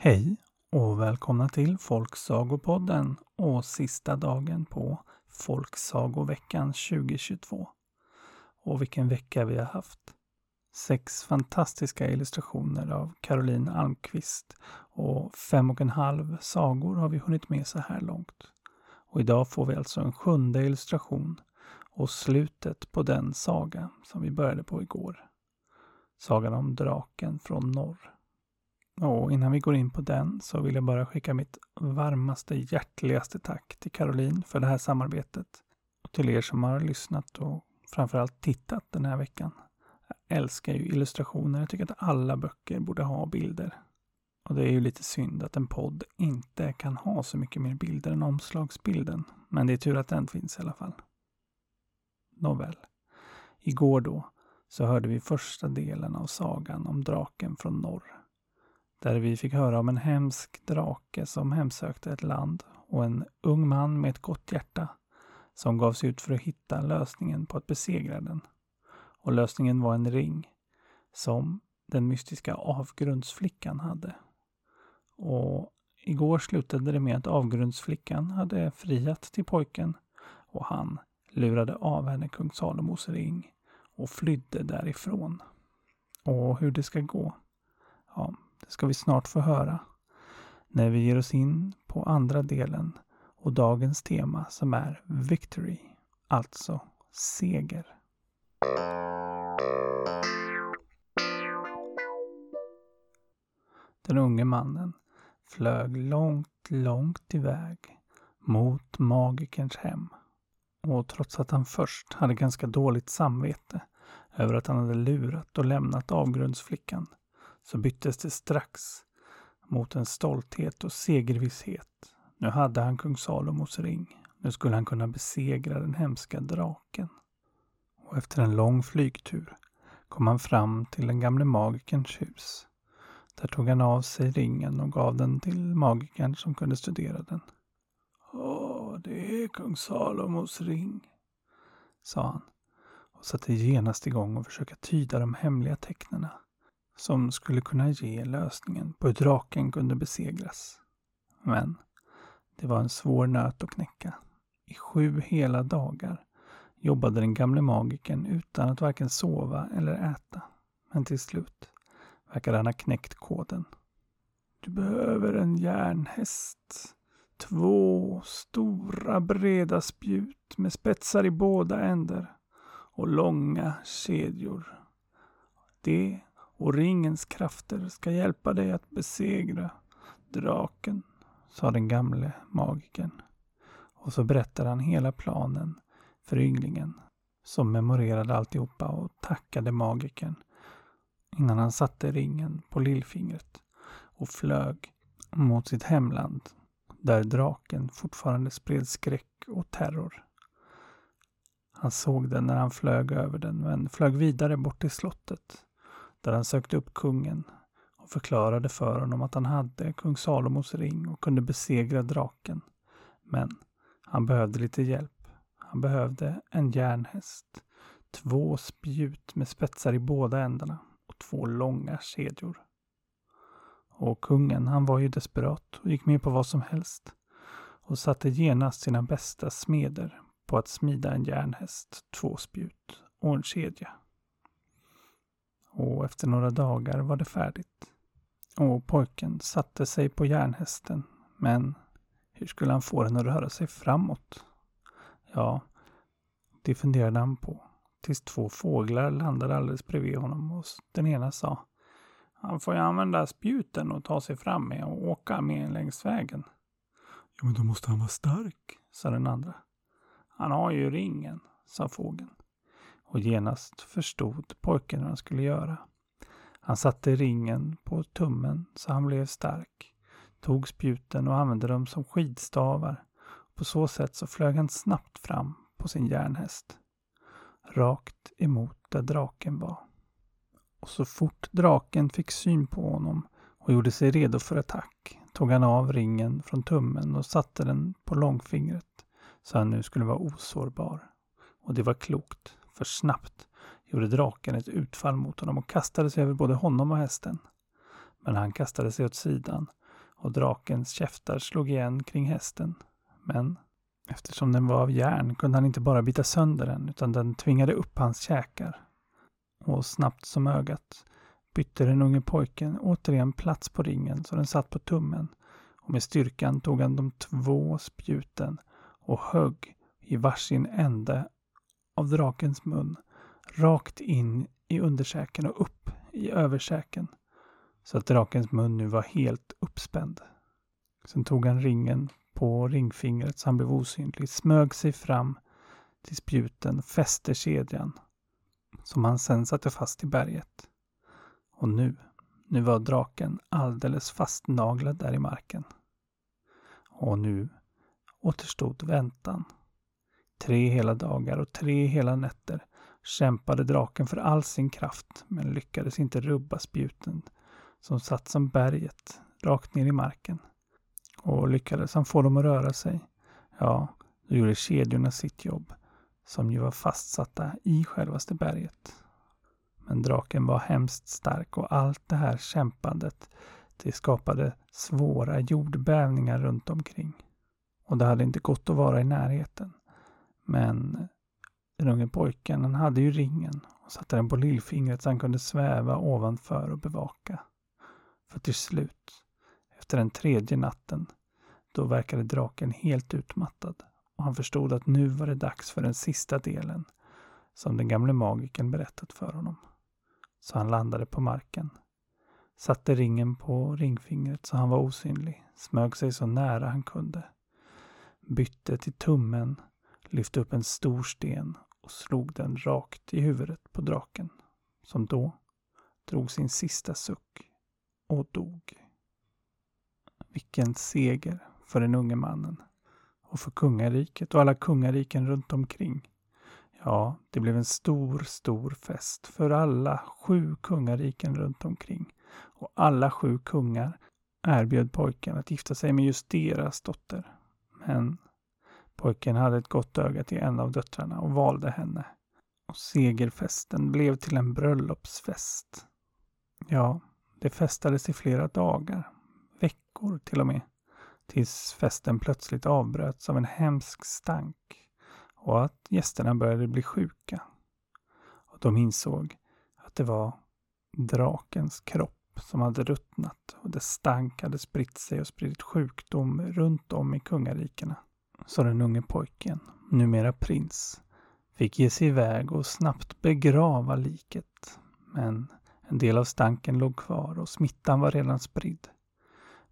Hej och välkomna till Folksagopodden och sista dagen på Folksagoveckan 2022. Och vilken vecka vi har haft! Sex fantastiska illustrationer av Caroline Almqvist och fem och en halv sagor har vi hunnit med så här långt. Och idag får vi alltså en sjunde illustration och slutet på den saga som vi började på igår. Sagan om draken från norr. Och innan vi går in på den så vill jag bara skicka mitt varmaste, hjärtligaste tack till Caroline för det här samarbetet. Och till er som har lyssnat och framförallt tittat den här veckan. Jag älskar ju illustrationer. Jag tycker att alla böcker borde ha bilder. Och det är ju lite synd att en podd inte kan ha så mycket mer bilder än omslagsbilden. Men det är tur att den finns i alla fall. Nåväl. Igår då så hörde vi första delen av sagan om draken från norr. Där vi fick höra om en hemsk drake som hemsökte ett land och en ung man med ett gott hjärta som gav sig ut för att hitta lösningen på att besegra den. Och lösningen var en ring som den mystiska avgrundsflickan hade. Och igår slutade det med att avgrundsflickan hade friat till pojken och han lurade av henne kung Salomos ring och flydde därifrån. Och hur det ska gå, ja, det ska vi snart få höra när vi ger oss in på andra delen och dagens tema som är Victory, alltså seger. Den unge mannen flög långt, långt iväg mot magikerns hem. Och trots att han först hade ganska dåligt samvete över att han hade lurat och lämnat avgrundsflickan så byttes det strax mot en stolthet och segervisshet. Nu hade han kung Salomos ring. Nu skulle han kunna besegra den hemska draken. Och efter en lång flygtur kom han fram till den gamle magikerns hus. Där tog han av sig ringen och gav den till magikern som kunde studera den. Åh, det är kung Salomos ring, sa han och satte genast igång och försöka tyda de hemliga tecknena som skulle kunna ge lösningen på hur draken kunde besegras. Men det var en svår nöt att knäcka. I sju hela dagar jobbade den gamle magikern utan att varken sova eller äta. Men till slut verkade han ha knäckt koden. Du behöver en järnhäst. Två stora breda spjut med spetsar i båda ändar och långa kedjor. Det och ringens krafter ska hjälpa dig att besegra draken, sa den gamle magikern. Och så berättade han hela planen för ynglingen som memorerade alltihopa och tackade magikern innan han satte ringen på lillfingret och flög mot sitt hemland där draken fortfarande spred skräck och terror. Han såg den när han flög över den men flög vidare bort till slottet där han sökte upp kungen och förklarade för honom att han hade kung Salomos ring och kunde besegra draken. Men han behövde lite hjälp. Han behövde en järnhäst, två spjut med spetsar i båda ändarna och två långa kedjor. Och kungen, han var ju desperat och gick med på vad som helst och satte genast sina bästa smeder på att smida en järnhäst, två spjut och en kedja och efter några dagar var det färdigt. Och pojken satte sig på järnhästen, men hur skulle han få den att röra sig framåt? Ja, det funderade han på, tills två fåglar landade alldeles bredvid honom och den ena sa Han får ju använda spjuten och ta sig fram med och åka med längs vägen. Ja, men då måste han vara stark, sa den andra. Han har ju ringen, sa fågeln och genast förstod pojken vad han skulle göra. Han satte ringen på tummen så han blev stark, tog spjuten och använde dem som skidstavar. På så sätt så flög han snabbt fram på sin järnhäst. Rakt emot där draken var. Och så fort draken fick syn på honom och gjorde sig redo för attack tog han av ringen från tummen och satte den på långfingret så han nu skulle vara osårbar. Och det var klokt. För snabbt gjorde draken ett utfall mot honom och kastade sig över både honom och hästen. Men han kastade sig åt sidan och drakens käftar slog igen kring hästen. Men eftersom den var av järn kunde han inte bara bita sönder den utan den tvingade upp hans käkar. Och snabbt som ögat bytte den unge pojken återigen plats på ringen så den satt på tummen och med styrkan tog han de två spjuten och högg i varsin ände av drakens mun rakt in i undersäken och upp i översäken så att drakens mun nu var helt uppspänd. Sen tog han ringen på ringfingret så han blev osynlig, smög sig fram till spjuten, fäste kedjan som han sen satte fast i berget. Och nu, nu var draken alldeles fastnaglad där i marken. Och nu återstod väntan. Tre hela dagar och tre hela nätter kämpade draken för all sin kraft men lyckades inte rubba spjuten som satt som berget rakt ner i marken. Och lyckades han få dem att röra sig, ja, då gjorde kedjorna sitt jobb, som ju var fastsatta i självaste berget. Men draken var hemskt stark och allt det här kämpandet, det skapade svåra jordbävningar runt omkring. Och det hade inte gått att vara i närheten. Men den unge pojken, han hade ju ringen och satte den på lillfingret så han kunde sväva ovanför och bevaka. För till slut, efter den tredje natten, då verkade draken helt utmattad och han förstod att nu var det dags för den sista delen som den gamle magiken berättat för honom. Så han landade på marken, satte ringen på ringfingret så han var osynlig, smög sig så nära han kunde, bytte till tummen, lyfte upp en stor sten och slog den rakt i huvudet på draken, som då drog sin sista suck och dog. Vilken seger för den unge mannen och för kungariket och alla kungariken runt omkring. Ja, det blev en stor, stor fest för alla sju kungariken runt omkring. Och alla sju kungar erbjöd pojken att gifta sig med just deras dotter. Men pojken hade ett gott öga till en av döttrarna och valde henne. Och segerfesten blev till en bröllopsfest. Ja, det festades i flera dagar, veckor till och med, tills festen plötsligt avbröts av en hemsk stank och att gästerna började bli sjuka. Och de insåg att det var drakens kropp som hade ruttnat och dess stank hade spritt sig och spridit sjukdom runt om i kungarikena. Så den unge pojken, numera prins, fick ge sig iväg och snabbt begrava liket. Men en del av stanken låg kvar och smittan var redan spridd.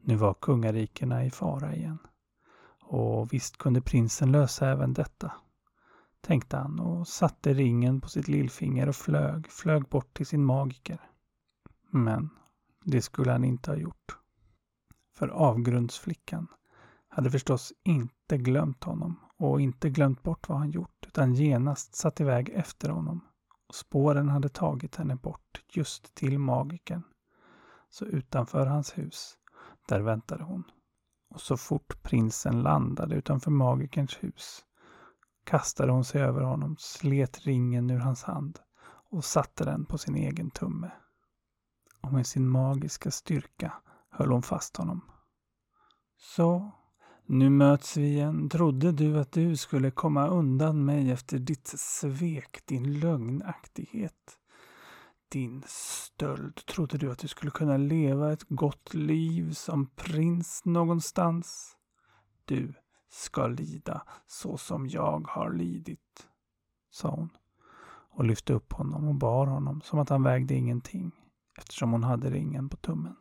Nu var kungarikena i fara igen. Och visst kunde prinsen lösa även detta, tänkte han och satte ringen på sitt lillfinger och flög, flög bort till sin magiker. Men det skulle han inte ha gjort. För avgrundsflickan hade förstås inte glömt honom och inte glömt bort vad han gjort utan genast satt iväg efter honom och spåren hade tagit henne bort just till magikern. Så utanför hans hus, där väntade hon. Och så fort prinsen landade utanför magikerns hus kastade hon sig över honom, slet ringen ur hans hand och satte den på sin egen tumme. Och med sin magiska styrka höll hon fast honom. Så nu möts vi igen. Trodde du att du skulle komma undan mig efter ditt svek, din lögnaktighet? Din stöld. Trodde du att du skulle kunna leva ett gott liv som prins någonstans? Du ska lida så som jag har lidit, sa hon och lyfte upp honom och bar honom som att han vägde ingenting eftersom hon hade ringen på tummen.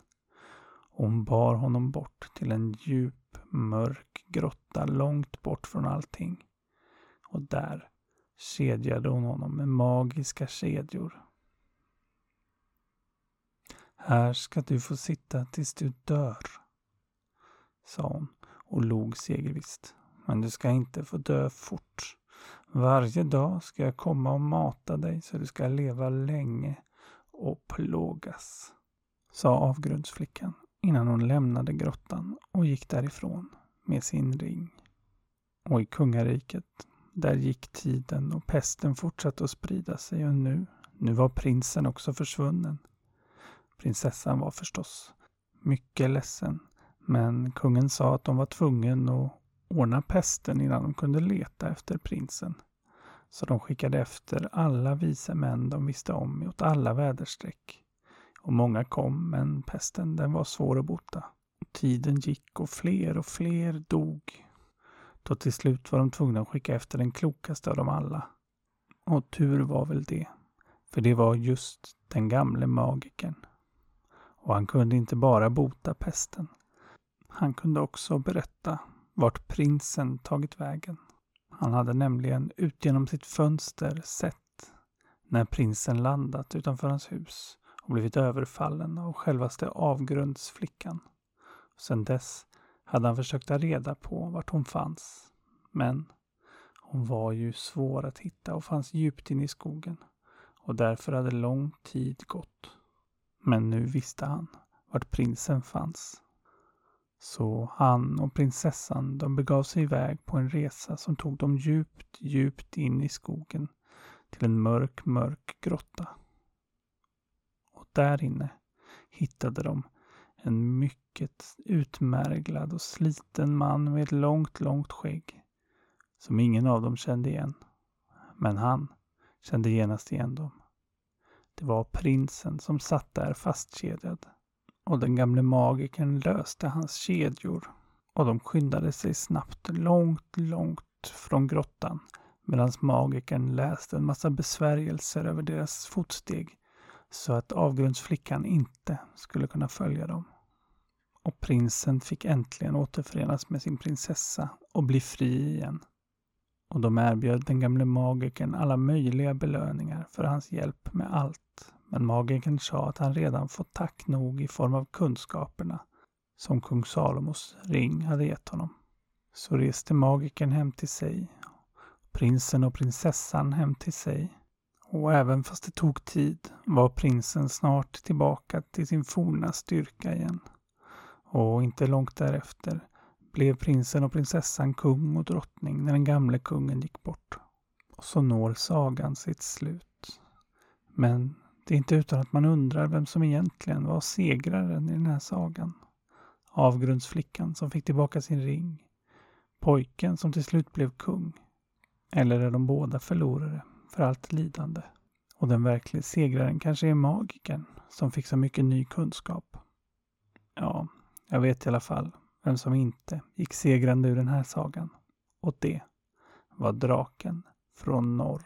Hon bar honom bort till en djup mörk grotta långt bort från allting. Och där kedjade hon honom med magiska kedjor. Här ska du få sitta tills du dör, sa hon och log segervisst. Men du ska inte få dö fort. Varje dag ska jag komma och mata dig så du ska leva länge och plågas, sa avgrundsflickan innan hon lämnade grottan och gick därifrån med sin ring. Och i kungariket, där gick tiden och pesten fortsatte att sprida sig och nu, nu var prinsen också försvunnen. Prinsessan var förstås mycket ledsen, Men kungen sa att de var tvungen att ordna pesten innan de kunde leta efter prinsen. Så de skickade efter alla vise män de visste om åt alla väderstreck. Och många kom, men pesten den var svår att bota. Tiden gick och fler och fler dog. Då till slut var de tvungna att skicka efter den klokaste av dem alla. Och tur var väl det. För det var just den gamle magikern. Och han kunde inte bara bota pesten. Han kunde också berätta vart prinsen tagit vägen. Han hade nämligen ut genom sitt fönster sett när prinsen landat utanför hans hus och blivit överfallen av självaste avgrundsflickan. Sedan dess hade han försökt ta reda på vart hon fanns. Men hon var ju svår att hitta och fanns djupt inne i skogen. Och därför hade lång tid gått. Men nu visste han vart prinsen fanns. Så han och prinsessan de begav sig iväg på en resa som tog dem djupt, djupt in i skogen till en mörk, mörk grotta. Där inne hittade de en mycket utmärglad och sliten man med ett långt, långt skägg som ingen av dem kände igen. Men han kände genast igen dem. Det var prinsen som satt där fastkedjad och den gamle magikern löste hans kedjor och de skyndade sig snabbt långt, långt från grottan medan magikern läste en massa besvärjelser över deras fotsteg så att avgrundsflickan inte skulle kunna följa dem. Och prinsen fick äntligen återförenas med sin prinsessa och bli fri igen. Och de erbjöd den gamle magikern alla möjliga belöningar för hans hjälp med allt. Men magikern sa att han redan fått tack nog i form av kunskaperna som kung Salomos ring hade gett honom. Så reste magikern hem till sig, prinsen och prinsessan hem till sig. Och även fast det tog tid var prinsen snart tillbaka till sin forna styrka igen. Och inte långt därefter blev prinsen och prinsessan kung och drottning när den gamle kungen gick bort. Och så når sagan sitt slut. Men det är inte utan att man undrar vem som egentligen var segraren i den här sagan. Avgrundsflickan som fick tillbaka sin ring. Pojken som till slut blev kung. Eller är de båda förlorare för allt lidande? Och den verkliga segraren kanske är magikern som fick så mycket ny kunskap. Ja, jag vet i alla fall vem som inte gick segrande ur den här sagan. Och det var draken från norr.